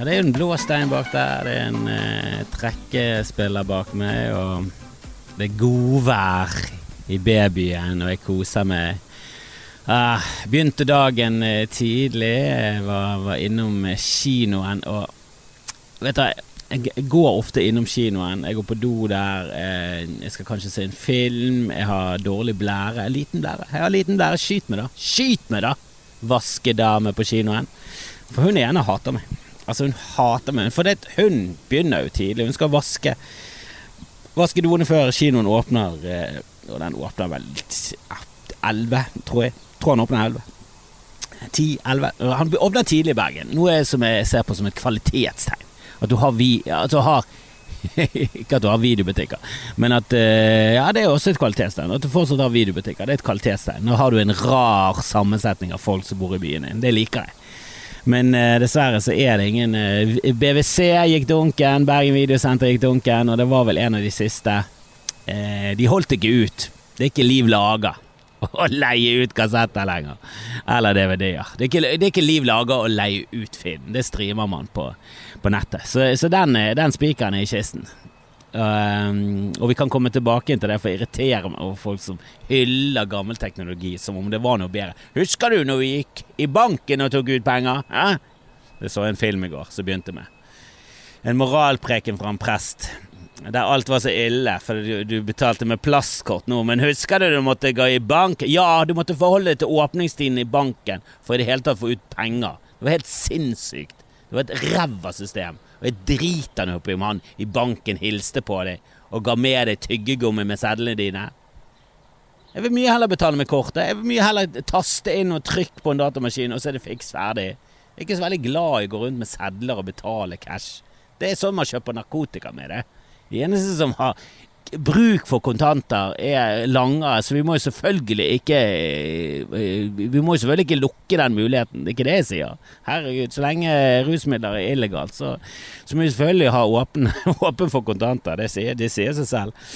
Ja, det er jo en blå stein bak der, det er en eh, trekkespiller bak meg, og det er godvær i babyen, og jeg koser meg. Ah, begynte dagen eh, tidlig, jeg var, var innom eh, kinoen, og vet du, jeg går ofte innom kinoen. Jeg går på do der, eh, jeg skal kanskje se en film, jeg har dårlig blære. Liten blære. Jeg har liten blære, skyt meg, da. Skyt meg, da! Vaskedame på kinoen. For hun ene hater meg. Altså, hun hater meg. For det, hun begynner jo tidlig. Hun skal vaske Vaske doene før kinoen åpner. eh, Og den åpner vel elleve, tror jeg. Tror han åpner elleve. Ti, elleve. Han åpner tidlig i Bergen. Noe som jeg ser på som et kvalitetstegn. At du har vi... At du har ikke at du har videobutikker, men at eh, Ja, det er også et kvalitetstegn. At du fortsatt har videobutikker, det er et kvalitetstegn. Nå har du en rar sammensetning av folk som bor i byen din. Det liker jeg. Men eh, dessverre så er det ingen eh, BWC gikk dunken, Bergen Videosenter gikk dunken, og det var vel en av de siste. Eh, de holdt ikke ut. Det er ikke liv laga å leie ut kassetter lenger. Eller DVD-er. Det, det er ikke liv laga å leie ut film. Det streamer man på, på nettet. Så, så den, den spikeren er i kisten. Um, og vi kan komme tilbake til det, for jeg irriterer meg over folk som hyller gammel teknologi som om det var noe bedre. Husker du når vi gikk i banken og tok ut penger? Eh? Det så en film i går som begynte med en moralpreken fra en prest. Der alt var så ille, for du, du betalte med plastkort nå. Men husker du du måtte gå i bank? Ja, du måtte forholde deg til åpningstiden i banken for i det hele tatt få ut penger. Det var helt sinnssykt. Det var et ræva system. Og jeg driter nå oppi om han i banken hilste på deg og ga med deg tyggegummi med sedlene dine. Jeg vil mye heller betale med kortet. Jeg vil mye heller taste inn og trykke på en datamaskin, og så er det fiks ferdig. Jeg er ikke så veldig glad i å gå rundt med sedler og betale cash. Det er sånn man kjøper narkotika med det. De eneste som har bruk for kontanter er langere, så vi må jo selvfølgelig ikke eh, Vi må jo selvfølgelig ikke lukke den muligheten, det er ikke det jeg sier. Herregud, så lenge rusmidler er illegalt, så, så må vi selvfølgelig ha åpen, åpen for kontanter. Det sier, det sier seg selv.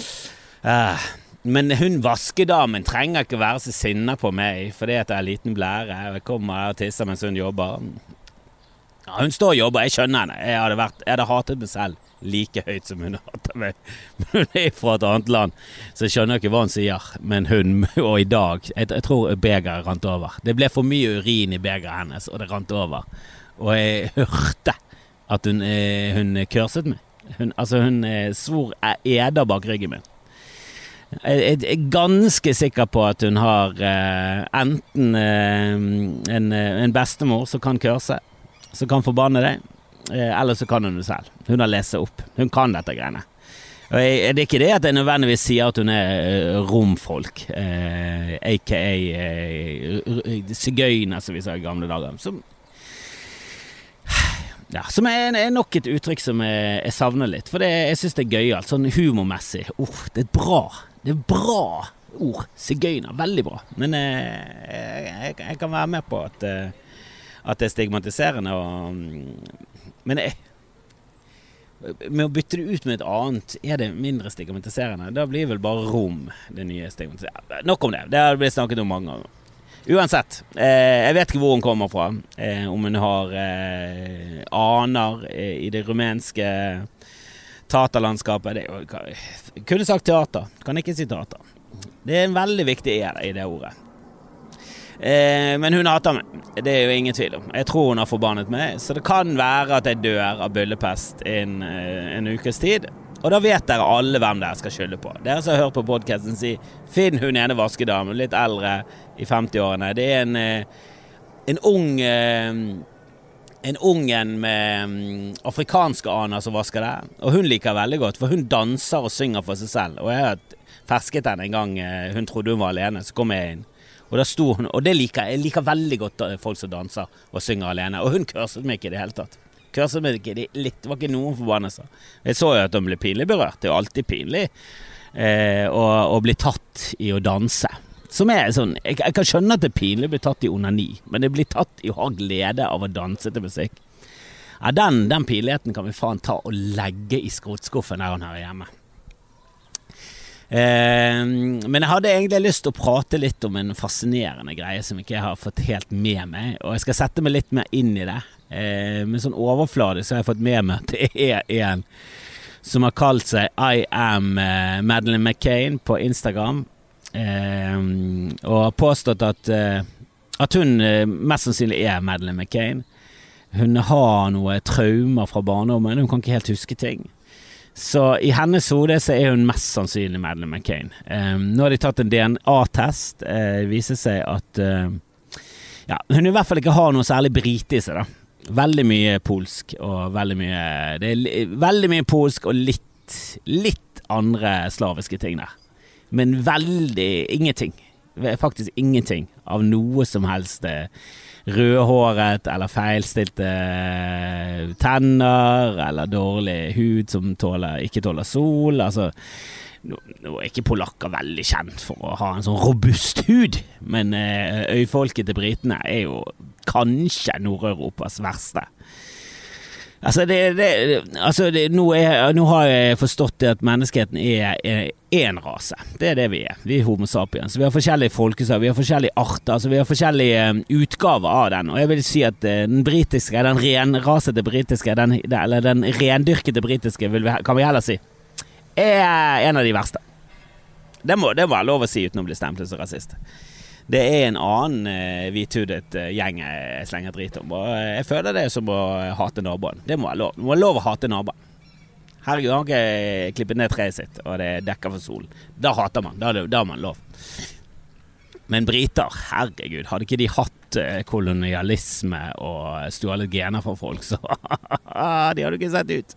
Uh. men hun vaskedamen trenger ikke være så sinna på meg fordi at jeg har liten blære. Jeg kommer og tisser mens hun jobber. Ja, hun står og jobber, jeg skjønner henne. Jeg hadde, vært, jeg hadde hatet meg selv like høyt som hun hater meg. Men hun er fra et annet land, så jeg skjønner ikke hva hun sier. Men hun, og i dag Jeg, jeg tror begeret rant over. Det ble for mye urin i begeret hennes, og det rant over. Og jeg hørte at hun, eh, hun kurset meg. Hun, altså, hun eh, svor eder bak ryggen min. Jeg er ganske sikker på at hun har eh, enten eh, en, eh, en bestemor som kan kørse, som kan forbanne deg, eh, eller så kan hun det selv. Hun har lest seg opp. Hun kan dette greiene. Og jeg, det er ikke det at jeg nødvendigvis sier at hun er eh, romfolk, eh, aka eh, sigøyner, som vi sa i gamle dager. Som, ja, som er, er nok et uttrykk som jeg, jeg savner litt. For det, jeg syns det er gøyalt, sånn humormessig. Oh, det er bra. Det er bra ord. Sigøyner. Veldig bra. Men eh, jeg, jeg kan være med på at, eh, at det er stigmatiserende. Og, men jeg, med å bytte det ut med et annet, er det mindre stigmatiserende? Da blir vel bare rom det nye stigmatiserende. Nok om det. Det har blitt snakket om mange ganger. Uansett, eh, jeg vet ikke hvor hun kommer fra. Eh, om hun har eh, aner eh, i det rumenske taterlandskapet. Det kunne sagt teater, kan ikke si teater. Det er en veldig viktig e i det ordet. Eh, men hun hater meg, det er jo ingen tvil om. Jeg tror hun har forbannet meg, så det kan være at jeg dør av byllepest innen eh, en ukes tid. Og da vet dere alle hvem dere skal skylde på. Dere som har hørt på podkasten si 'Finn hun ene vaskedamen', litt eldre, i 50-årene. Det er en, eh, en ung eh, en ungen med mm, afrikanske aner som vasker det. Og hun liker veldig godt, for hun danser og synger for seg selv. Og jeg har fersket henne en gang eh, hun trodde hun var alene, så kom jeg inn. Og der sto hun, og det liker jeg. Jeg liker veldig godt folk som danser og synger alene. Og hun kurset meg ikke i det hele tatt. Kurset meg ikke det, litt, det var ikke noen forbannelser. Jeg så jo at hun ble pinlig berørt. Det er jo alltid pinlig eh, å, å bli tatt i å danse. Som er sånn jeg, jeg kan skjønne at det er pinlig å bli tatt i onani, men det blir tatt i å ha glede av å danse til musikk. Ja, den, den pinligheten kan vi faen ta og legge i skrotskuffen der hun hører hjemme. Eh, men jeg hadde egentlig lyst til å prate litt om en fascinerende greie som ikke jeg har fått helt med meg, og jeg skal sette meg litt mer inn i det. Eh, med sånn overfladisk så har jeg fått med meg at det er en som har kalt seg I am eh, Madeleine McCain på Instagram. Eh, og har påstått at, eh, at hun eh, mest sannsynlig er Madeleine McCain. Hun har noe traumer fra barndommen, hun kan ikke helt huske ting. Så i hennes hode så er hun mest sannsynlig Madeleine McCain. Um, nå har de tatt en DNA-test. Det uh, viser seg at uh, ja, hun i hvert fall ikke har noe særlig brite i seg. da. Veldig mye polsk og veldig mye Det er veldig mye polsk og litt, litt andre slaviske ting der. Men veldig ingenting. Faktisk ingenting av noe som helst. Uh, rødhåret eller feilstilte tenner eller dårlig hud som tåler, ikke tåler sol. Altså, nå, er ikke polakker veldig kjent for å ha en sånn robust hud, men eh, øyfolket til britene er jo kanskje Nord-Europas verste. Altså, det, det, altså det, nå, er, nå, har jeg forstått at menneskeheten er én rase. Det er det vi er. Vi er Homo sapiens. Vi har forskjellige folkeslag, vi har forskjellige arter. Altså vi har forskjellige um, utgaver av den. Og jeg vil si at uh, den britiske, den renrasete britiske, den, eller den rendyrkede britiske, vi, kan vi heller si, er en av de verste. Det må, det må være lov å si uten å bli stemplet som rasist. Det er en annen uh, hvithudet uh, gjeng jeg slenger drit om. Og jeg føler det som å hate naboen. Det må være lov. Det må være lov å hate naboen. Herregud, han har ikke klippet ned treet sitt, og det er dekka for solen. Da hater man. Da, da har man lov. Men briter, herregud, hadde ikke de hatt kolonialisme og stjålet gener fra folk, så De hadde ikke sett ut.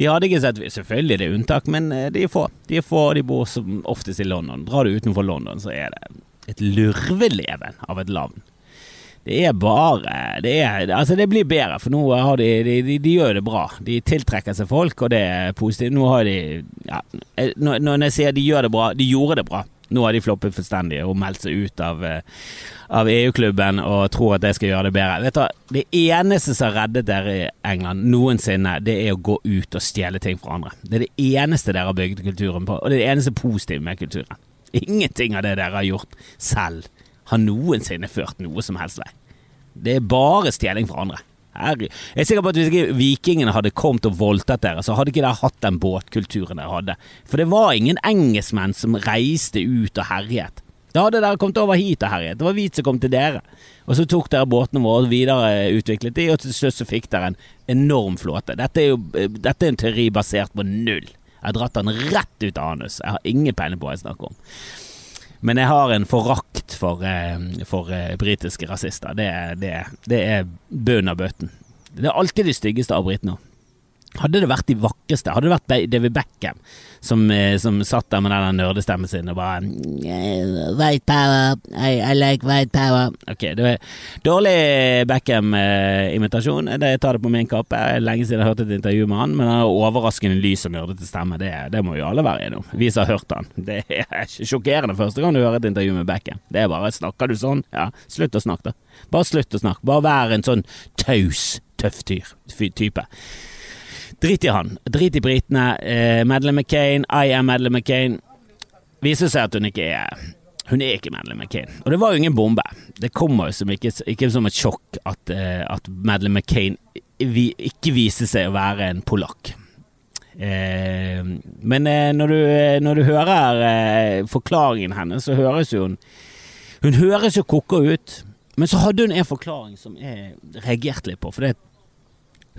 De hadde ikke sett ut. Selvfølgelig det er unntak, men de er få. De er få, og de bor som oftest i London. Drar du utenfor London, så er det et lurveleven av et land. Det er bare det, er, altså det blir bedre, for nå har de, de, de, de gjør det bra. De tiltrekker seg folk, og det er positivt. Nå har de ja, Når jeg sier de gjør det bra, de gjorde det bra. Nå har de floppet fullstendig og meldt seg ut av, av EU-klubben og tror at det skal gjøre det bedre. Vet du, Det eneste som har reddet dere i England noensinne, det er å gå ut og stjele ting fra andre. Det er det eneste dere har bygd kulturen på, og det er det eneste positive med kulturen. Ingenting av det dere har gjort selv, har noensinne ført noe som helst vei. Det er bare stjeling fra andre. Jeg er sikker på at Hvis ikke vikingene hadde kommet og voldtatt dere, så hadde ikke dere hatt den båtkulturen dere hadde. For det var ingen engelskmenn som reiste ut og herjet. Da hadde dere kommet over hit og herjet. Det var vi som kom til dere. Og så tok dere båtene våre og videreutviklet de, og til slutt så fikk dere en enorm flåte. Dette er jo dette er en teori basert på null. Jeg har dratt den rett ut av anus. Jeg har ingen peiling på hva jeg snakker om. Men jeg har en forakt for, eh, for eh, britiske rasister. Det, det, det er bunnen av bøten. Det er alltid de styggeste av britene. Hadde det vært de vakreste, hadde det vært David Beckham som, eh, som satt der med den nerdestemmen sin og bare White power, I, I, like white power. Ok, det var dårlig Beckham-imitasjon. Jeg tar det på min kappe. Lenge siden jeg har hørt et intervju med han, men han har overraskende lys og nerdete stemme. Det, det må jo alle være enige om. Vi som har hørt han. Det er sjokkerende første gang du hører et intervju med Beckham. Det er bare Snakker du sånn? Ja, slutt å snakke, da. Bare slutt å snakke. Bare vær en sånn taus, tøff type. Drit i han. Drit i britene. Eh, Madeleine McCain, I am Madeleine McCain. Viser seg at hun ikke er Hun er ikke Madeleine McCain. Og det var jo ingen bombe. Det kommer jo ikke, ikke som et sjokk at, eh, at Madeleine McCain vi, ikke viste seg å være en polakk. Eh, men eh, når, du, når, du, hører eh, forklaringen hennes, så høres jo hun Hun høres jo koko ut. Men så hadde hun en forklaring som jeg reagerte litt på. For det,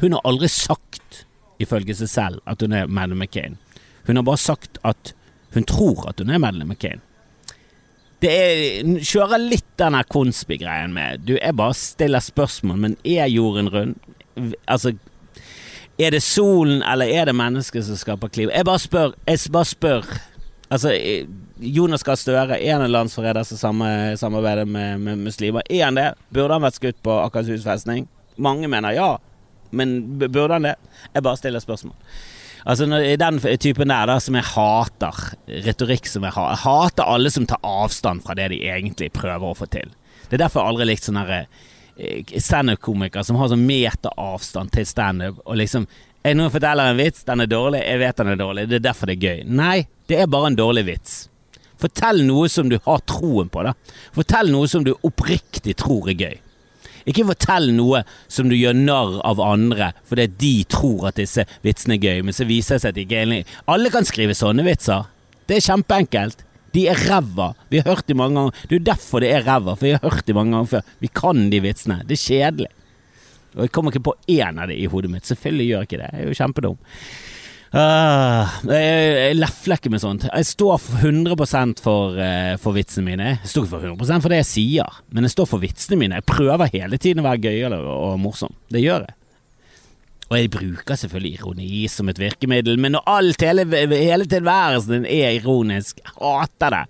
hun har aldri sagt ifølge seg selv, at hun er Madeleine McCain. Hun har bare sagt at hun tror at hun er Madeleine McCain. Det er, kjører litt den Konsby-greien med Du, jeg bare stiller spørsmål, men er jorden rund? Altså, er det solen, eller er det mennesket som skaper klima? Jeg bare spør. Jeg bare spør. Altså, Jonas Gahr Støre, er han en landsforræder som samarbeider med, med muslimer? Er han det? Burde han vært skutt på Akershus festning? Mange mener ja. Men burde han det? Jeg bare stiller spørsmål. Altså den typen der da som jeg hater, retorikk som jeg hater Jeg hater alle som tar avstand fra det de egentlig prøver å få til. Det er derfor jeg aldri likt sånne eh, standup-komikere som har sånn meteravstand til standup, og liksom jeg nå forteller en vits, den er dårlig, jeg vet den er dårlig, det er derfor det er gøy. Nei, det er bare en dårlig vits. Fortell noe som du har troen på, da. Fortell noe som du oppriktig tror er gøy. Ikke fortell noe som du gjør narr av andre fordi de tror at disse vitsene er gøy, men så viser det seg at de ikke er enige. Alle kan skrive sånne vitser. Det er kjempeenkelt. De er ræva. Vi har hørt de mange ganger. Det er derfor det er ræva, for vi har hørt de mange ganger før. Vi kan de vitsene. Det er kjedelig. Og jeg kommer ikke på én av de i hodet mitt. Selvfølgelig gjør jeg ikke det. Jeg er jo kjempedum. Uh, jeg, jeg lefler ikke med sånt. Jeg står for 100 for, uh, for vitsene mine. Jeg står ikke for 100% for det jeg sier, men jeg står for vitsene mine. Jeg prøver hele tiden å være gøyere og morsom. Det gjør jeg. Og jeg bruker selvfølgelig ironi som et virkemiddel, men når alt, hele, hele tilværelsen din er ironisk, jeg hater det.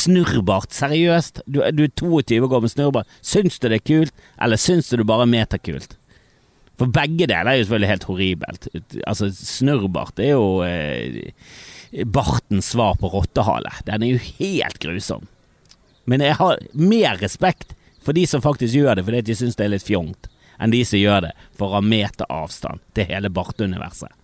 Snurrbart, seriøst. Du, du er 22 og går med snurrbart. Syns du det er kult, eller syns du det bare er metakult? For begge deler er jo selvfølgelig helt horribelt. Altså, snurrbart er jo eh, bartens svar på rottehale. Den er jo helt grusom. Men jeg har mer respekt for de som faktisk gjør det fordi de syns det er litt fjongt, enn de som gjør det for å ha meteravstand til hele barteuniverset.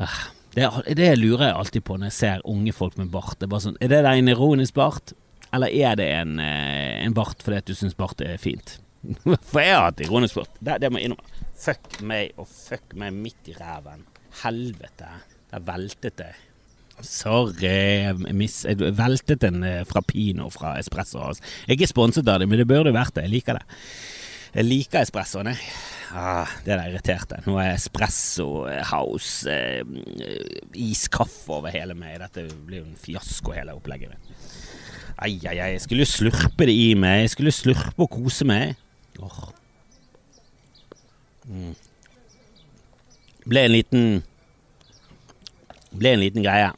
Ah, det, det, lurer jeg alltid på når jeg ser unge folk med bart. Det er, sånn, er det en ironisk bart, eller er det en, eh, en bart fordi du syns bart er fint? For jeg har hatt ironisk sport. Det, det må jeg innrømme. Fuck meg og fuck meg midt i ræven. Helvete. Der veltet det. Sorry, miss, jeg veltet en eh, fra Pino fra Espresso. Jeg er ikke sponset av det, men det burde vært det. Jeg liker det. Jeg liker espressoen, jeg. Ah, det der irriterte. Nå er Espresso House eh, iskaffe over hele meg. Dette blir jo en fiasko, hele opplegget. Ai, ai, ai. Jeg skulle jo slurpe det i meg. Jeg skulle slurpe og kose meg. Oh. Mm. Ble en liten Ble en liten greie.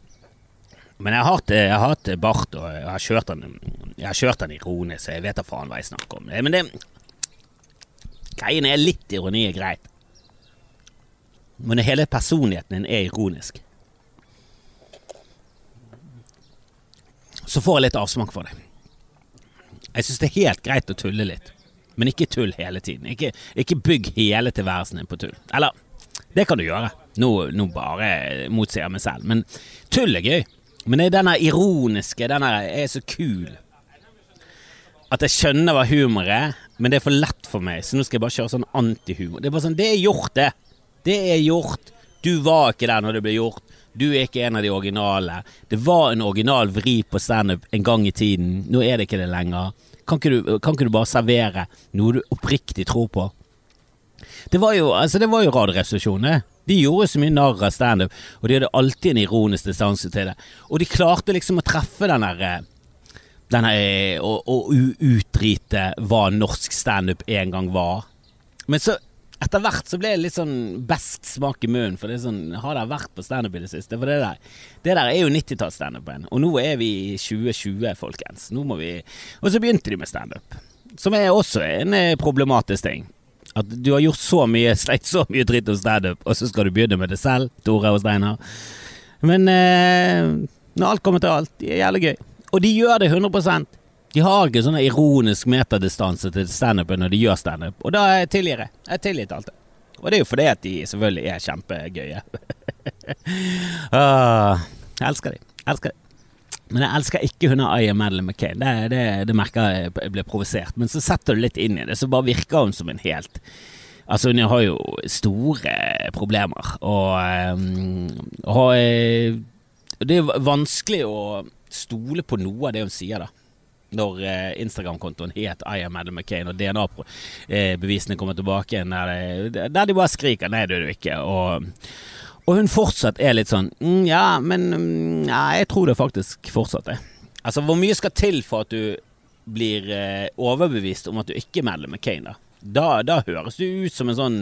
Men jeg har hatt, bart, og jeg har kjørt den Jeg har kjørt den ironisk, så jeg vet da faen hva jeg snakker om. Men det Greien er litt ironi er greit. Men hele personligheten din er ironisk. Så får jeg litt avsmak for det. Jeg syns det er helt greit å tulle litt men ikke tull hele tiden. Ikke, ikke bygg hele tilværelsen din på tull. Eller, det kan du gjøre. Nå, nå bare motsier jeg meg selv. Men tull er gøy. Men det er denne ironiske, denne er så kul. At jeg skjønner hva humor er, men det er for lett for meg, så nå skal jeg bare kjøre sånn antihumor. Det er bare sånn, det er gjort, det. Det er gjort. Du var ikke der når det ble gjort. Du er ikke en av de originale. Det var en original vri på standup en gang i tiden. Nå er det ikke det lenger. Kan ikke, du, kan ikke du bare servere noe du oppriktig tror på? Det var jo, altså det var jo Radioresepsjonen. De gjorde så mye narr av standup, og de hadde alltid en ironisk distanse til det. Og de klarte liksom å treffe den der eh, denne, å, utrite hva norsk standup en gang var. Men så etter hvert så ble det litt sånn besk smak i munnen. For det er sånn, har det vært på standup i det siste? For det der, det der er jo 90-tallsstandupen. Og nå er vi i 2020, folkens. Nå må vi Og så begynte de med standup. Som er også en eh, problematisk ting. At du har gjort så mye, sleit så mye dritt om standup, og så skal du begynne med det selv, Tore og Steinar. Men eh, når alt kommer til alt, det er jævlig gøy. Og de gjør det 100 de har ikke sånn ironisk metadistanse til standupen når de gjør standup, og da tilgir jeg. Jeg tilgitt alt det. Og det er jo fordi at de selvfølgelig er kjempegøye. ah, jeg elsker de. Jeg elsker de. Men jeg elsker ikke hun Aya Madeleine McCain. Det, det, det, merker jeg blir provosert. Men så setter du litt inn i det, så bare virker hun som en helt Altså, hun har jo store problemer, og, og eh, Det er vanskelig å stole på noe av det hun sier, da når eh, Instagram-kontoen het I am Adam McCain, og DNA-bevisene kommer tilbake der, der, de bare skriker 'nei, det er du ikke'. Og, og, hun fortsatt er litt sånn mm, 'ja, men mm, ja, jeg tror det faktisk fortsatt er'. Altså, hvor mye skal til for at du blir eh, overbevist om at du ikke er Madeleine McCain, da? da? Da høres du ut som en sånn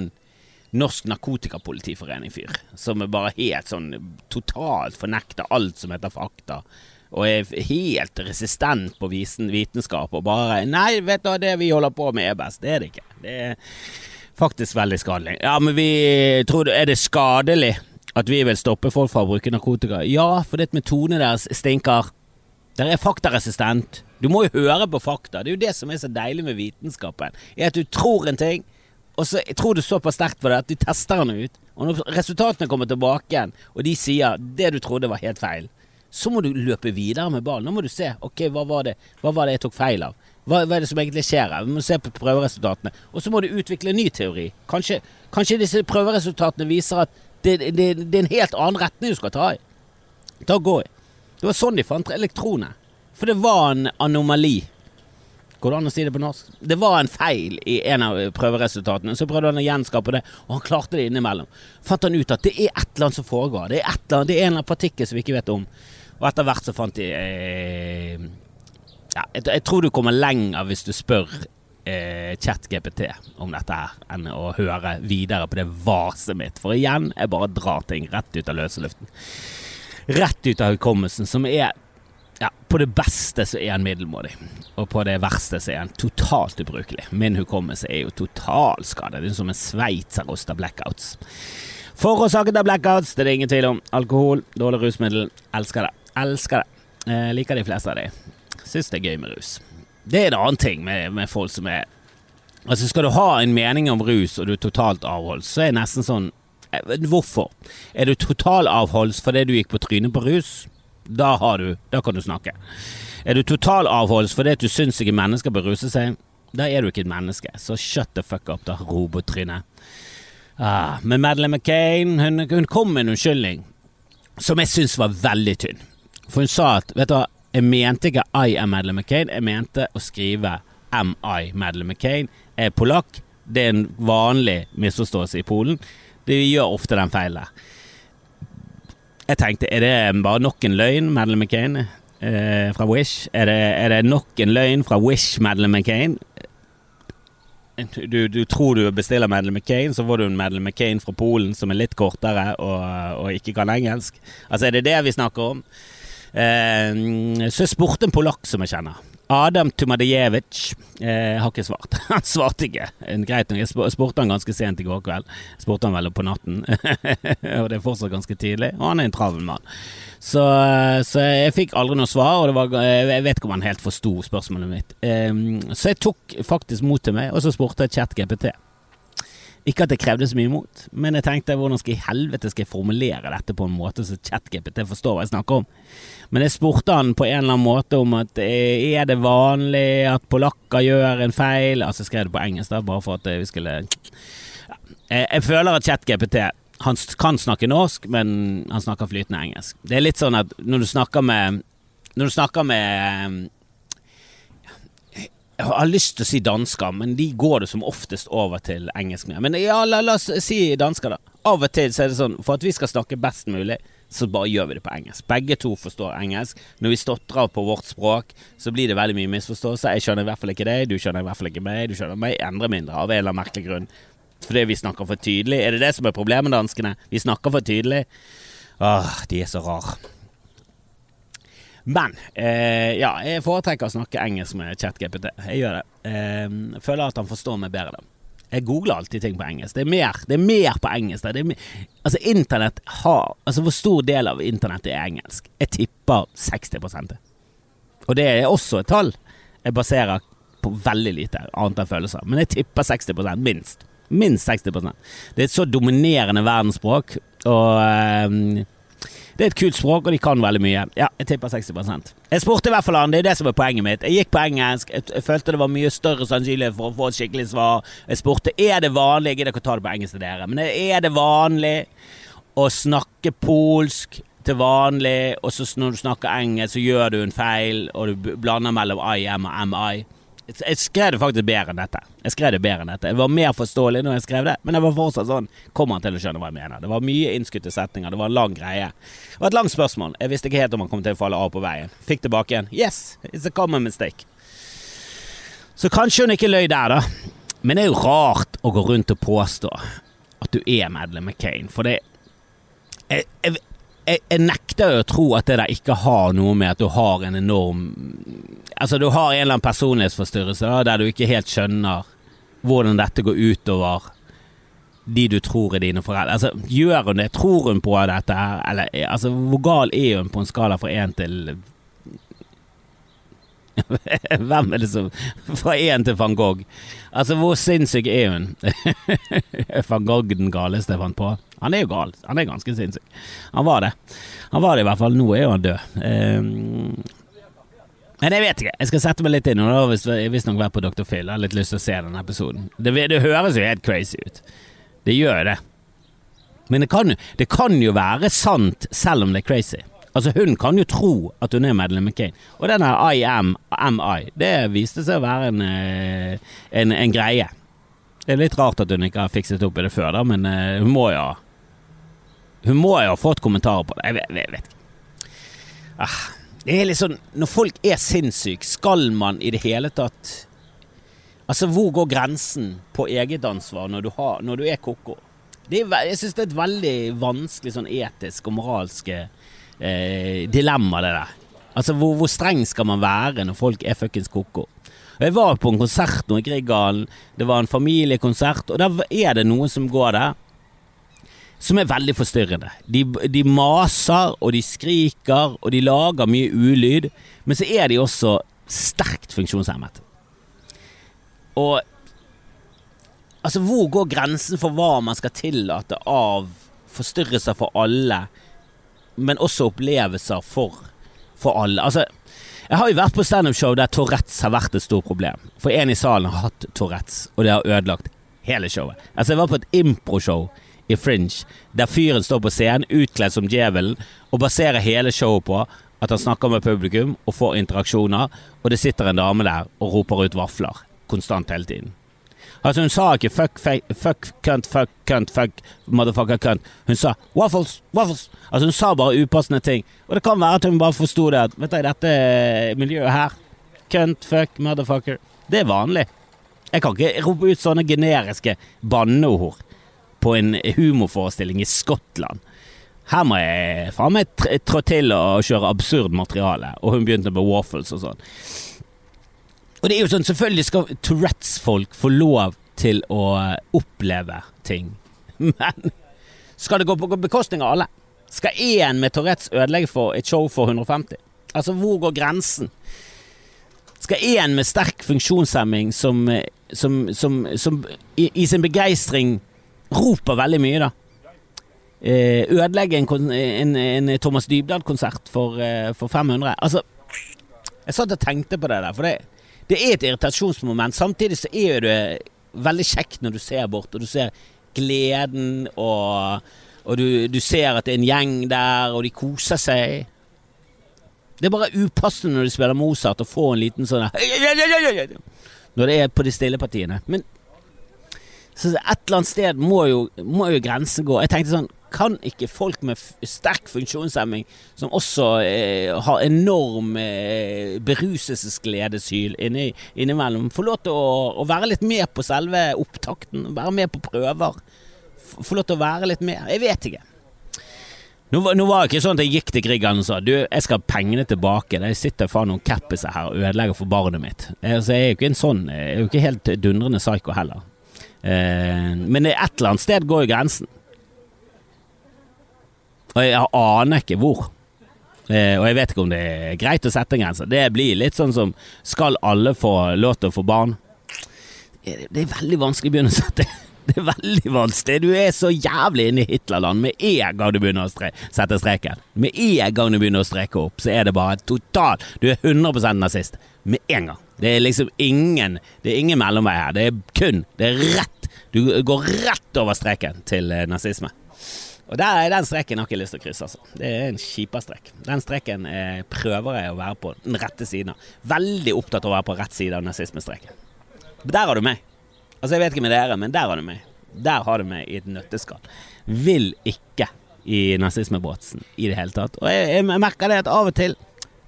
Norsk Narkotikapolitiforening-fyr, som er bare helt sånn totalt fornekter alt som heter fakta og er helt resistent på visen, vitenskap og bare Nei, vet du hva, det vi holder på med er best. Det er det ikke. Det er faktisk veldig skadelig. Ja, men vi tror Er det skadelig at vi vil stoppe folk fra å bruke narkotika? Ja, fordi metodene deres stinker. Der er faktaresistent. Du må jo høre på fakta. Det er jo det som er så deilig med vitenskapen. Er at du tror en ting, og så tror du såpass sterkt på det at du tester den ut. Og når resultatene kommer tilbake igjen, og de sier det du trodde var helt feil, så må du løpe videre med ballen. Nå må du se ok, hva var det, hva var det jeg tok feil av. Hva, hva er det som egentlig skjer her? Vi må se på prøveresultatene. Og så må du utvikle en ny teori. Kanskje, kanskje disse prøveresultatene viser at det, det, det, er en helt annen retning du skal ta i. Ta gå i. Det var sånn de fant elektroner. For det var en anomali. Går det an å si det på norsk? Det var en feil i en av prøveresultatene. Så prøvde han å gjenskape det, og han klarte det innimellom. Fant han ut at det er et eller annet som foregår. Det er, et eller annet, det er en eller annen partikkel som vi ikke vet om. Og etter hvert så fant de eh, ja, jeg, jeg, tror du kommer lenger hvis du spør eh, ChatGPT om dette her, enn å høre videre på det vaset mitt. For igjen, jeg bare drar ting rett ut av løse luften. Rett ut av hukommelsen, som er ja, på det beste så er han middelmådig, og på det verste så er han totalt ubrukelig. Min hukommelse er jo totalskadet. Det er som en sveitserost av blackouts. Forårsaket av blackouts, det er det ingen tvil om. Alkohol, dårlig rusmiddel. Elsker det. Elsker det. Eh, liker de fleste av de. Syns det er gøy med rus. Det er en annen ting med, med folk som er Altså Skal du ha en mening om rus, og du er totalt avholds, så er det nesten sånn eh, Hvorfor? Er du totalavholds fordi du gikk på trynet på rus? Da har du Da kan du snakke. Er du totalavholds fordi du syns ikke mennesker bør ruse seg? Da er du ikke et menneske, så shut the fuck up, da, robotryne. Ah, men Madeleine McCain, hun, hun kom med en unnskyldning som jeg syns var veldig tynn. For hun sa at Vet du hva, jeg mente ikke I am Madeleine McCain, jeg mente å skrive Am I Madeleine McCain. Jeg er polakk. Det er en vanlig misforståelse i Polen. De gjør ofte den feilen. Jeg tenkte, er det bare nok en løgn, Madeleine McCain eh, fra Wish? Er det, er det, nok en løgn fra Wish, Madeleine McCain? Du, du, tror du bestiller Madeleine McCain, så får du en Madeleine McCain fra Polen som er litt kortere og, og ikke kan engelsk. Altså, er det det vi snakker om? Eh, så jeg spurte en polakk som jeg kjenner. Adam Tumadejevic eh, har ikke svart. Han svarte ikke. Greit nok, jeg spurte han ganske sent i går kveld. Spurte han vel på natten, og det er fortsatt ganske tidlig. Og han er en travel mann. Så, så, jeg fikk aldri noe svar, og var, jeg vet ikke om han helt forsto spørsmålet mitt. Eh, så jeg tok faktisk mot til meg, og så spurte jeg ChatGPT. Ikke at det krevde så mye mot, men jeg tenkte hvordan skal i helvete skal jeg formulere dette på en måte så ChatGPT forstår hva jeg snakker om. Men jeg spurte han på en eller annen måte om at eh, er det vanlig at polakker gjør en feil? Altså jeg skrev det på engelsk, da, bare for at vi skulle. Jeg føler at ChatGPT han kan snakke norsk, men han snakker flytende engelsk. Det er litt sånn at når du snakker med Når du snakker med jeg har lyst til å si dansker, men de går det som oftest over til engelsk med. Men ja, la, la oss si dansker, da. Av og til så er det sånn, for at vi skal snakke best mulig, så bare gjør vi det på engelsk. Begge to forstår engelsk. Når vi stotrer på vårt språk, så blir det veldig mye misforståelse. Jeg skjønner i hvert fall ikke deg, du skjønner i hvert fall ikke meg, du skjønner meg enda mindre, av en eller annen merkelig grunn. Fordi vi snakker for tydelig. Er det det som er problemet med danskene? Vi snakker for tydelig. Åh, de er så rare. Men eh, ja, jeg foretrekker å snakke engelsk med ChatGPT. Jeg gjør det. Eh, føler at han forstår meg bedre. Jeg googler alltid ting på engelsk. Det er mer, det er mer på engelsk. Det er altså, internett har Altså, hvor stor del av internettet er engelsk? Jeg tipper 60% Og det er også et tall jeg baserer på veldig lite annet enn følelser. Men jeg tipper 60% minst. Minst 60% Det er et så dominerende verdensspråk, og eh, det er et kult språk, og de kan veldig mye. Ja, jeg tipper 60% Jeg spurte i hvert fall han, det er det som er poenget mitt. Jeg gikk på engelsk, jeg, følte det var mye større sannsynlighet for å få et skikkelig svar. Jeg spurte er det vanlig, jeg gidder ikke å ta det på engelsk til dere, men er det vanlig å snakke polsk til vanlig, og så når du snakker engelsk, så gjør du en feil, og du blander mellom I am og MI? Jeg skrev det faktisk bedre enn dette. Jeg skrev det bedre enn dette. Jeg var mer forståelig når jeg skrev det, men jeg var fortsatt sånn Kommer han til å skjønne hva jeg mener? Det var mye innskutte setninger, det var en lang greie. Det var et langt spørsmål. Jeg visste ikke helt om han kom til å falle av på veien. Fikk tilbake igjen. Yes, it's a common mistake. Så kanskje hun ikke løy der, da. Men det er jo rart å gå rundt og påstå at du er Madeleine McCain, for det jeg, jeg, jeg, nekter jo å tro at det der ikke har noe med at du har en enorm Altså, du har en eller annen personlighetsforstyrrelse da, der du ikke helt skjønner hvordan dette går utover de du tror er dine foreldre. Altså, gjør hun det? Tror hun på dette? Eller altså, hvor gal er hun på en skala fra én til Hvem er det som Fra én til van Gogh. Altså, hvor sinnssyk er hun? van Gogh den galeste jeg fant på? Han er jo gal. Han er ganske sinnssyk. Han var det. Han var det i hvert fall. Nå er jo han død. Um, Men jeg vet ikke. Jeg skal sette meg litt inn. Da hvis jeg visstnok vært på Dr. Phil. Jeg har litt lyst til å se den episoden. Det, det høres jo helt crazy ut. Det gjør det. Men det kan, det kan jo være sant selv om det er crazy. Altså Hun kan jo tro at hun er Madeleine McCain. Og den her I am, MI, det viste seg å være en, eh, en, en, greie. Det er litt rart at hun ikke har fikset opp i det før, da, men uh, hun må jo Hun må jo ha fått kommentarer på det. Jeg vet, ikke. Ah, det er litt sånn Når folk er sinnssyke, skal man i det hele tatt Altså, hvor går grensen på eget ansvar når du, har, når du er ko-ko? Jeg syns det er et veldig vanskelig sånn etisk og moralsk eh, dilemma, det der. Altså, hvor, hvor, streng skal man være når folk er fuckings ko-ko? Jeg var på en konsert nå i Grieghallen. Det var en familiekonsert, og der er det noen som går der som er veldig forstyrrende. De, de, maser, og de skriker, og de lager mye ulyd, men så er de også sterkt funksjonshemmet. Og Altså, hvor går grensen for hva man skal tillate av forstyrrelser for alle, men også opplevelser for, for alle? Altså, jeg har jo vært på standup-show der Tourettes har vært et stort problem. For en i salen har hatt Tourettes, og det har ødelagt hele showet. Altså, jeg var på et improshow i Fringe, der fyren står på scenen utkledd som djevelen og baserer hele showet på at han snakker med publikum og får interaksjoner, og det sitter en dame der og roper ut vafler konstant hele tiden. Altså Hun sa ikke fuck, fuck, cunt, fuck, cunt, fuck, motherfucker, cunt. Hun sa waffles, waffles. Altså Hun sa bare upassende ting. Og det kan være at hun bare forsto det at Vet du, dette miljøet her Cunt, fuck, motherfucker. Det er vanlig. Jeg kan ikke rope ut sånne generiske banneord på en humorforestilling i Skottland. Her må jeg faen meg trå til og kjøre absurd materiale. Og hun begynte med waffles og sånn. Og det er jo sånn, selvfølgelig skal Tourettes-folk få lov til å oppleve ting. Men skal det gå på bekostning av alle? Skal én med Tourettes ødelegge for et show for 150? Altså, hvor går grensen? Skal én med sterk funksjonshemming som, som, som, som i, i sin begeistring roper veldig mye, da. Eh, ødelegge en, en, en Thomas Dybdahl-konsert for, eh, for, 500. Altså, jeg satt og tenkte på det der, for det, det er et irritasjonsmoment. Samtidig så er det veldig kjekt når du ser bort, og du ser gleden, og, og du, du, ser at det er en gjeng der, og de koser seg. Det er bare upassende når de spiller Mozart, å få en liten sånn Når det er på de stille partiene. Men så et eller annet sted må jo, må jo grensen gå. Jeg tenkte sånn Kan ikke folk med sterk funksjonshemming, som også eh, har enorm eh, beruselsesgledeshyl inni, innimellom, få lov til å, å, være litt med på selve opptakten? Være med på prøver? Få lov til å være litt med? Jeg vet ikke. Nå, nå, var det ikke sånn at jeg gikk til Grieghallen og sa Du, jeg skal ha pengene tilbake. Jeg sitter faen noen cappiser her og ødelegger for barnet mitt. Altså, jeg er jo ikke en sånn Jeg er jo ikke helt dundrende psycho heller. Eh, men et eller annet sted går jo grensen. Og jeg aner ikke hvor. Eh, og jeg vet ikke om det er greit å sette en grense. Det blir litt sånn som Skal alle få lov til å få barn? Det er veldig vanskelig å begynne å sette Det er veldig vanskelig. Du er så jævlig inne i Hitlerland med en gang du begynner å stre sette streken. Med en gang du begynner å streke opp, så er det bare totalt Du er 100% nazist. Med en gang. Det er liksom ingen Det er ingen mellomvei her. Det er kun Det er rett. Du går rett over streken til eh, nazisme. Og der er den streken har ikke lyst til å krysse, altså. Det er en kjipa strek. Den streken eh, prøver jeg å være på den rette siden av. Veldig opptatt av å være på rett side av nazismestreken. Der har du meg. Altså, jeg vet ikke med dere, men der har du meg. Der har du meg i et nøtteskall. Vil ikke i nazismebåtsen i det hele tatt. Og jeg, jeg merker det at av og til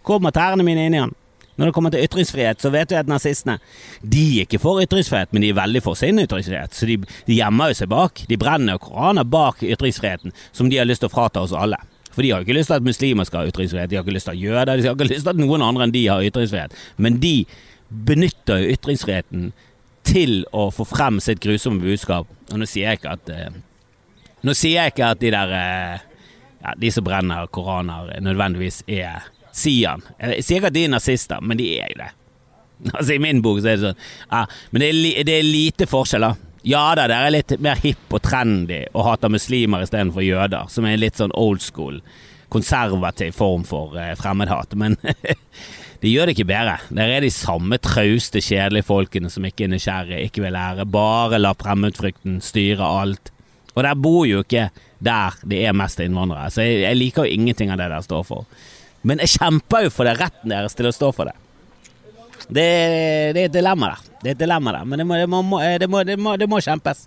kommer tærne mine inn i han. Når det kommer til ytringsfrihet, så vet vi at nazistene De er ikke for ytringsfrihet, men de er veldig for sin ytringsfrihet. Så de, de gjemmer jo seg bak. De brenner Koraner bak ytringsfriheten, som de har lyst til å frata oss alle. For de har ikke lyst til at muslimer skal ha ytringsfrihet, de har ikke lyst til at jøder De har ikke lyst til at noen andre enn de har ytringsfrihet. Men de benytter jo ytringsfriheten til å få frem sitt grusomme budskap. Og nå sier jeg ikke at uh, Nå sier jeg ikke at de der uh, ja, De som brenner koraner, nødvendigvis er Sian. Jeg sier ikke at de er nazister, men de er jo det. Altså I min bok så er det sånn ja, Men det er, det er lite forskjell, da. Ja da, det er litt mer hipp og trendy å hate muslimer istedenfor jøder, som er en litt sånn old school, konservativ form for eh, fremmedhat. Men Det gjør det ikke bedre. Der er de samme trauste, kjedelige folkene som ikke er nysgjerrige, ikke vil lære, bare la fremmedfrykten styre alt. Og der bor jo ikke der det er mest innvandrere, så jeg, jeg liker jo ingenting av det der står for. Men jeg kjemper jo for det retten deres til å stå for det. Det, det er et dilemma der. Det er et dilemma der, men det må, det må, det må, må, det må kjempes.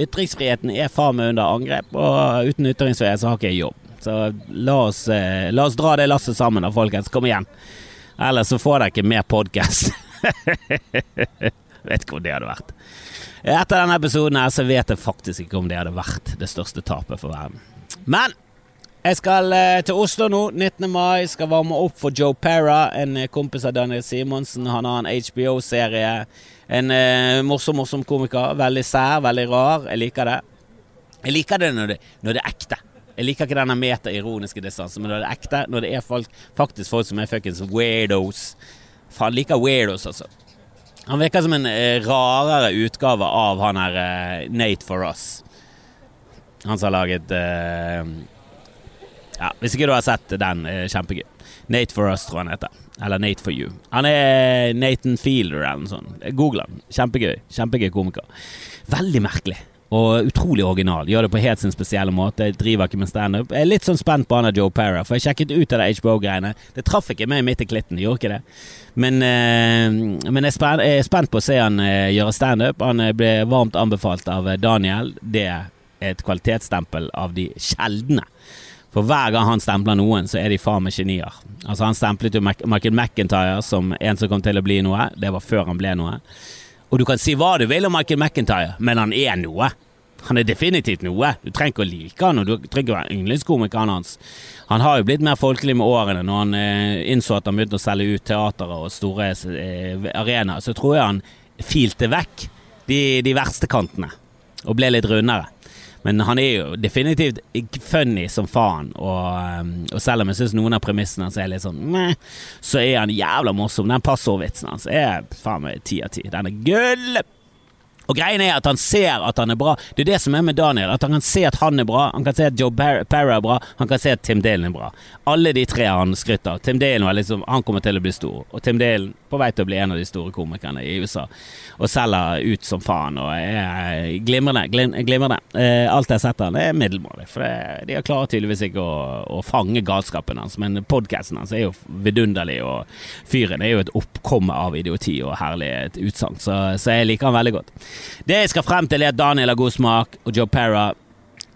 Ytringsfriheten er faen meg under angrep, og uten ytringsfrihet så har ikke jeg jobb. Så la oss, eh, la oss dra det lasset sammen da, folkens. Kom igjen. Ellers så får dere ikke mer podkast. vet ikke om det hadde vært. Etter denne episoden her så vet jeg faktisk ikke om det hadde vært det største tapet for verden. Men jeg skal eh, til Oslo nå, 19. mai. Skal varme opp for Joe Pera en eh, kompis av Daniel Simonsen. Han har en HBO-serie. En uh, morsom, morsom komiker. Veldig sær, veldig rar. Jeg liker det. Jeg liker det når det, når det er ekte. Jeg liker ikke denne meta-ironiske distansen, men når det er ekte, når det er folk, faktisk folk som er fuckings weirdos Faen, liker weirdos, altså. Han virker som en rarere utgave av han her Nate for Us. Han som har laget uh, Ja, Hvis ikke du har sett den, kjempegøy. Nate for Us, tror han heter. Eller Nate for You. Han er Nathan Fielder eller noe sånt. Google han. Kjempegøy. Kjempegøy komiker. Veldig merkelig. Og utrolig original. Gjør det på helt sin spesielle måte. Jeg driver ikke med standup. Jeg er litt sånn spent på han av Joe Parra, for jeg sjekket ut av det HBO-greiene. Det traff ikke meg midt i klitten, gjorde ikke det. Men, eh, men jeg, er spent på å se han eh, gjøre standup. Han eh, ble varmt anbefalt av eh, Daniel. Det er et kvalitetsstempel av de sjeldne. For hver gang han stempler noen, så er de faen meg genier. Altså Han stemplet jo Michael McIntyre som en som kom til å bli noe. Det var før han ble noe. Og du kan si hva du vil om Michael McIntyre, men han er noe. Han er definitivt noe. Du trenger ikke å like han, og du trenger ikke å være yndlingskomikeren hans. Han har jo blitt mer folkelig med årene. Når han eh, innså at han begynte å selge ut teatre og store eh, arenaer, så tror jeg han filte vekk de, de verste kantene og ble litt rundere. Men han er jo definitivt funny som faen, og, um, og selv om jeg syns noen av premissene hans er litt sånn meh, så er han jævla morsom. Den passordvitsen hans er faen meg ti av ti. Den er gull! Og greien er at han ser at han er bra. Det er det som er med Daniel. At han kan se at han er bra, han kan se at Joe Parra er bra, han kan se at Tim Dalen er bra. Alle de tre han skrytt av. Tim Dalen var liksom Han kommer til å bli stor. Og Tim Dalen på vei til å bli en av de store komikerne i USA og selger ut som faen og er glimrende. glimrende. Eh, alt jeg har sett han er middelmådig, for det, de har klarer tydeligvis ikke å, å fange galskapen hans, men podkasten hans er jo vidunderlig, og fyren er jo et oppkomme av idioti og herlighet utsagn, så, så, jeg liker han veldig godt. Det jeg skal frem til, er at Daniel har god smak, og Joe Perra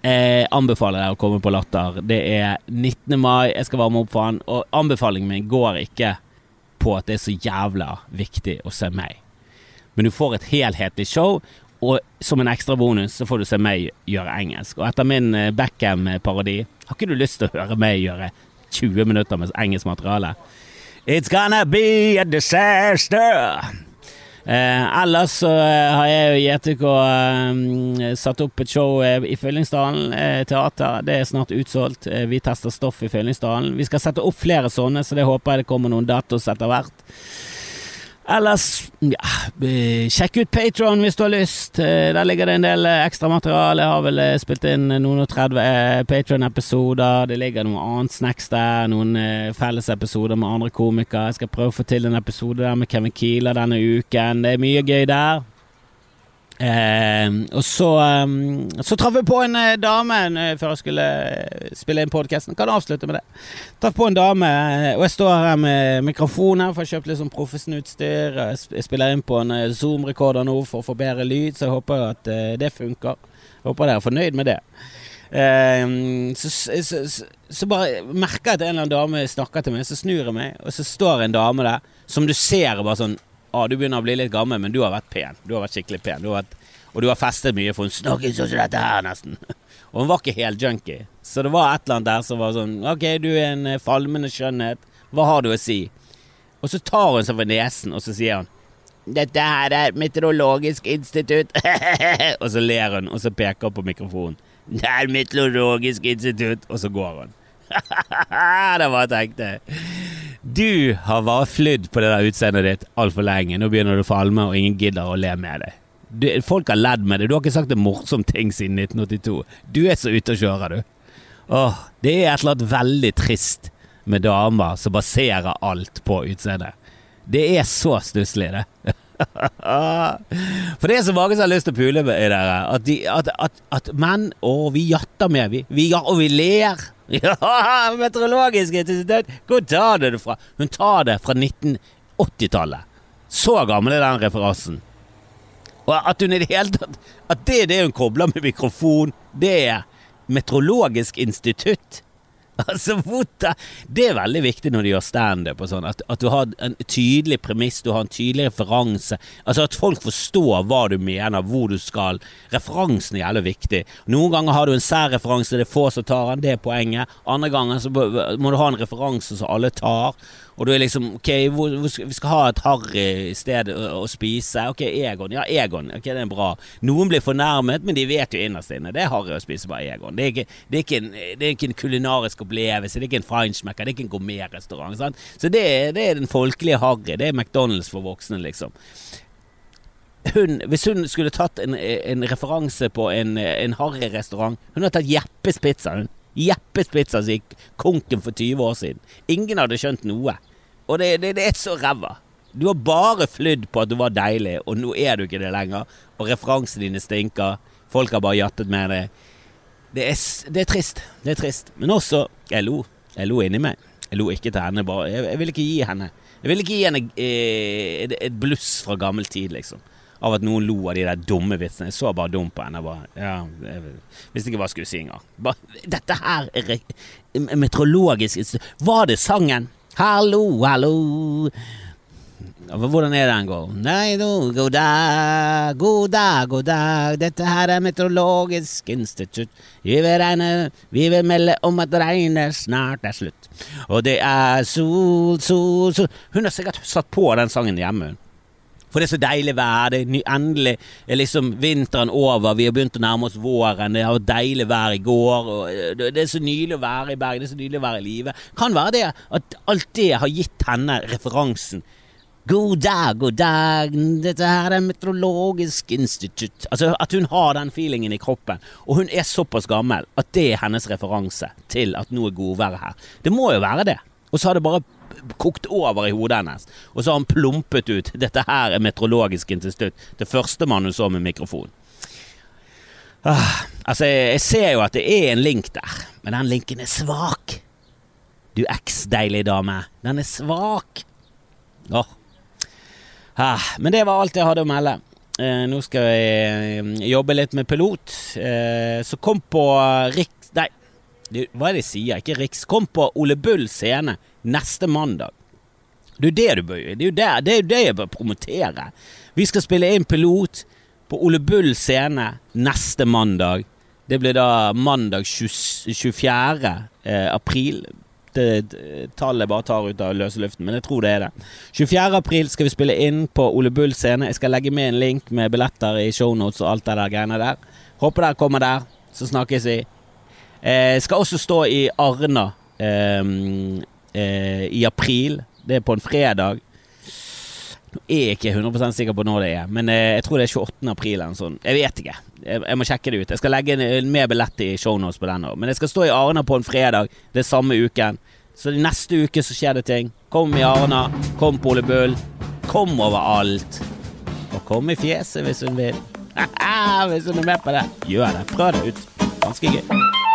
jeg anbefaler deg å komme på Latter. Det er 19. mai, jeg skal varme opp for han, og anbefalingen min går ikke på at det er så jævla viktig å se meg men du får et helhetlig show. Og som en ekstra bonus så får du se meg gjøre engelsk. Og etter min eh, Beckham-parodi har ikke du lyst til å høre meg gjøre 20 minutter med engelsk materiale? It's gonna be a disaster. Eh, ellers så eh, har jeg og JTK eh, satt opp et show eh, i Fyllingsdalen eh, teater. Det er snart utsolgt. vi tester stoff i Fyllingsdalen. Vi skal sette opp flere sånne, så det håper jeg det kommer noen datos etter hvert. Ellers, ja, sjekk ut Patron hvis du har lyst. Eh, der ligger det en del eh, ekstra materiale. Jeg har vel eh, spilt inn noen og 30 Patron-episoder. Det ligger noe annet snacks der. Noen fellesepisoder med andre komikere. Jeg skal prøve å få til en episode der med Kevin Keeler denne uken. Det er mye gøy der. Eh, og så, um, så traff jeg på en eh, dame eh, før jeg skulle uh, spille inn podkasten. Kan avslutte med det. Traff på en dame, og jeg står her med mikrofon her, for jeg har kjøpt litt sånn proffesnutstyr. Jeg spiller inn på en Zoom-rekorder nå for å få bedre lyd, så jeg håper at det funker. Jeg håper dere er fornøyd med det. Så, så, så, så, bare merker jeg at en eller annen dame snakker til meg, så snur jeg meg, og så står en dame der som du ser bare sånn ah, du begynner å bli litt gammel, men du har vært pen. Du har vært skikkelig pen. Du vært, og du har festet mye, for hun snakket sånn som dette her, nesten. og hun var ikke helt junkie. Så det var et eller annet der som var sånn Ok, du er en eh, falmende skjønnhet. Hva har du å si? Og så tar hun seg for nesen, og så sier hun dette her er Meteorologisk institutt. og så ler hun, og så peker hun på mikrofonen. Det er Meteorologisk institutt. Og så går hun. det var tenkte du har bare flydd på det der utseendet ditt altfor lenge. Nå begynner du å falme, og ingen gidder å le med deg. Du, folk har ledd med deg. Du har ikke sagt en morsom ting siden 1982. Du er så ute og kjører, du. Åh, det er et eller annet veldig trist med damer som baserer alt på utseendet. Det er så stusslig, det. For det er så mange som har lyst til å pule med dere. At, de, at, at, at menn Å, vi jatter med, vi. vi og vi ler. Ja, Meteorologisk institutt! Hvor tar du det fra? Hun tar det fra 1980-tallet. Så gammel er den referansen. Og at hun i det hele tatt At det er det hun kobler med mikrofon, det er Meteorologisk institutt. Altså, Det er veldig viktig når du gjør standup og sånn, at, at, du har en tydelig premiss, du har en tydelig referanse. Altså At folk forstår hva du mener, hvor du skal. Referansen er jævlig viktig. Noen ganger har du en særreferanse, det er få som tar den, det er poenget. Andre ganger så må du ha en referanse som alle tar. Og du er liksom Ok, hvor, hvor, vi skal ha et harry sted å, å, spise. Ok, Egon. Ja, Egon. Ok, det er bra. Noen blir fornærmet, men de vet jo innerst inne. Det er harry å spise på Egon. Det er, ikke, det, er en, det er, ikke, en, kulinarisk opplevelse. Det er ikke en feinschmecker. Det er ikke en gourmetrestaurant. Så det, det, er den folkelige harry. Det er McDonald's for voksne, liksom. Hun, hvis hun skulle tatt en, en referanse på en, en harryrestaurant Hun har tatt Jeppes Pizza, hun. Jeppes Spitzer som gikk konken for 20 år siden. Ingen hadde skjønt noe. Og det, det, det er så ræva. Du har bare flydd på at du var deilig, og nå er du ikke det lenger. Og referansene dine stinker. Folk har bare jattet med deg. Det er, det er trist. Det er trist. Men også Jeg lo. Jeg lo inni meg. Jeg lo ikke til henne. Bare. Jeg, jeg vil ikke gi henne Jeg vil ikke gi henne eh, et bluss fra gammel tid, liksom av at noen lo av de der dumme vitsene. Jeg så bare dum på henne. Bare, ja, jeg visste ikke hva jeg skulle si engang. Dette her er meteorologisk Var det sangen? Hallo, hallo. Hvordan er den går? Nei, no, god dag, god dag, god dag. Dette her er Meteorologisk institutt. Vi vil regne, vi vil melde om at regnet snart er slutt. Og det er sol, sol, sol Hun har sikkert satt på den sangen hjemme, hun. For det er så deilig vær. Det er endelig er liksom vinteren over. Vi har begynt å nærme oss våren. Det har vært deilig vær i går. Og det er så nydelig å være i Bergen. Det er så nydelig å være i live. Kan være det at alt det har gitt henne referansen. God dag, god dag, dette her er Meteorologisk institutt. Altså At hun har den feelingen i kroppen. Og hun er såpass gammel at det er hennes referanse til at nå er godværet her. Det må jo være det. Og så har det bare kokt over i hodet hennes. Og så har han plumpet ut 'Dette her er Meteorologisk institutt'. Det første man hun så med mikrofon. Ah, altså, jeg, ser jo at det er en link der, men den linken er svak. Du eks-deilige dame. Den er svak. Oh. Ah, men det var alt jeg hadde å melde. Eh, nå skal jeg eh, jobbe litt med pilot. Eh, så kom på Riks... Nei, hva er det jeg sier? Ikke Riks. Kom på Ole Bull scene neste mandag. Det er jo det du bør gjøre. Det er jo det, det, er det jeg bør promotere. Vi skal spille inn pilot på Ole Bull scene neste mandag. Det blir da mandag 20, 24. Eh, april. Det, tallet bare tar ut av løse luften, men jeg tror det er det. 24. april skal vi spille inn på Ole Bull scene. Jeg skal legge med en link med billetter i shownotes og alt det der greiene der. Håper dere kommer der. Så snakkes vi. Eh, skal også stå i Arna eh, eh, i april. Det er på en fredag. Nå er jeg ikke 100 sikker på når det er, men eh, jeg tror det er 28. april eller noe. Jeg vet ikke. Jeg, jeg, må sjekke det ut. Jeg skal legge en, mer billett i shownotes på den òg. Men jeg skal stå i Arna på en fredag. Det er samme uken. Så neste uke så skjer det ting. Kom i Arna. Kom på Ole Bull. Kom overalt. Og kom i fjeset hvis hun vil. hvis hun er med på det. Gjør det. Prøv det ut. Ganske gøy.